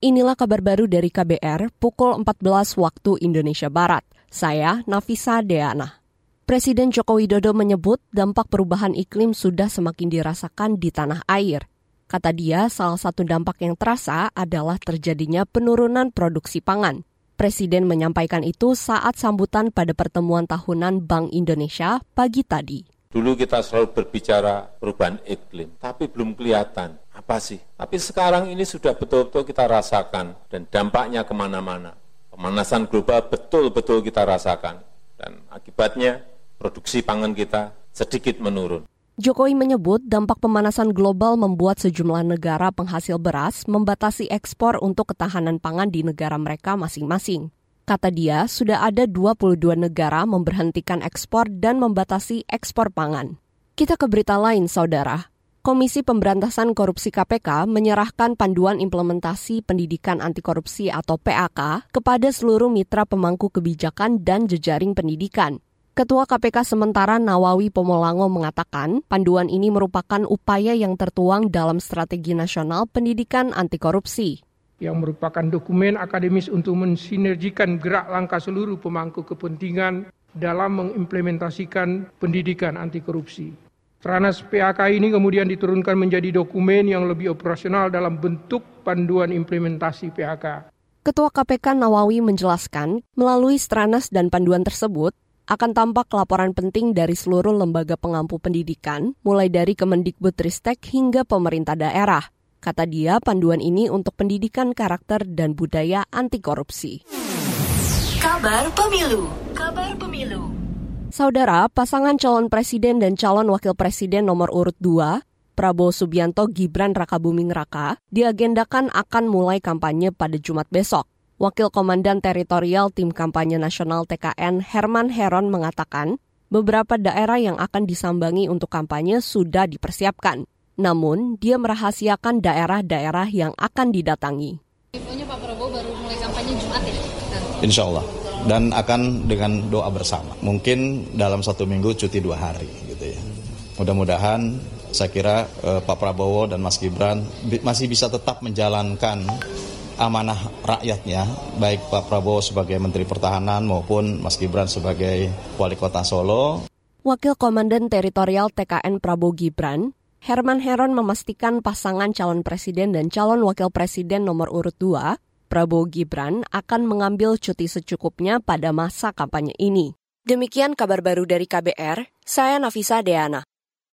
Inilah kabar baru dari KBR pukul 14 waktu Indonesia Barat. Saya Nafisa Deana. Presiden Joko Widodo menyebut dampak perubahan iklim sudah semakin dirasakan di tanah air. Kata dia, salah satu dampak yang terasa adalah terjadinya penurunan produksi pangan. Presiden menyampaikan itu saat sambutan pada pertemuan tahunan Bank Indonesia pagi tadi. Dulu kita selalu berbicara perubahan iklim, tapi belum kelihatan apa sih? Tapi sekarang ini sudah betul-betul kita rasakan dan dampaknya ke mana-mana. Pemanasan global betul-betul kita rasakan dan akibatnya produksi pangan kita sedikit menurun. Jokowi menyebut dampak pemanasan global membuat sejumlah negara penghasil beras membatasi ekspor untuk ketahanan pangan di negara mereka masing-masing. Kata dia, sudah ada 22 negara memberhentikan ekspor dan membatasi ekspor pangan. Kita ke berita lain, saudara. Komisi Pemberantasan Korupsi KPK menyerahkan panduan implementasi pendidikan anti korupsi atau PAK kepada seluruh mitra pemangku kebijakan dan jejaring pendidikan. Ketua KPK sementara Nawawi Pomolango mengatakan panduan ini merupakan upaya yang tertuang dalam strategi nasional pendidikan anti korupsi yang merupakan dokumen akademis untuk mensinergikan gerak langkah seluruh pemangku kepentingan dalam mengimplementasikan pendidikan anti korupsi. Ranas PAK ini kemudian diturunkan menjadi dokumen yang lebih operasional dalam bentuk panduan implementasi PAK. Ketua KPK Nawawi menjelaskan, melalui Stranas dan panduan tersebut, akan tampak laporan penting dari seluruh lembaga pengampu pendidikan, mulai dari Kemendikbudristek hingga pemerintah daerah. Kata dia, panduan ini untuk pendidikan karakter dan budaya anti korupsi. Kabar Pemilu Kabar Pemilu Saudara, pasangan calon presiden dan calon wakil presiden nomor urut 2, Prabowo Subianto Gibran Rakabuming Raka, diagendakan akan mulai kampanye pada Jumat besok. Wakil Komandan Teritorial Tim Kampanye Nasional TKN Herman Heron mengatakan, beberapa daerah yang akan disambangi untuk kampanye sudah dipersiapkan. Namun, dia merahasiakan daerah-daerah yang akan didatangi. Infonya Pak Prabowo baru mulai kampanye Jumat ya? Insya Allah dan akan dengan doa bersama. Mungkin dalam satu minggu cuti dua hari gitu ya. Mudah-mudahan saya kira eh, Pak Prabowo dan Mas Gibran bi masih bisa tetap menjalankan amanah rakyatnya, baik Pak Prabowo sebagai Menteri Pertahanan maupun Mas Gibran sebagai Wali Kota Solo. Wakil Komandan Teritorial TKN Prabowo Gibran, Herman Heron memastikan pasangan calon presiden dan calon wakil presiden nomor urut 2 Prabowo Gibran akan mengambil cuti secukupnya pada masa kampanye ini. Demikian kabar baru dari KBR, saya Nafisa Deana.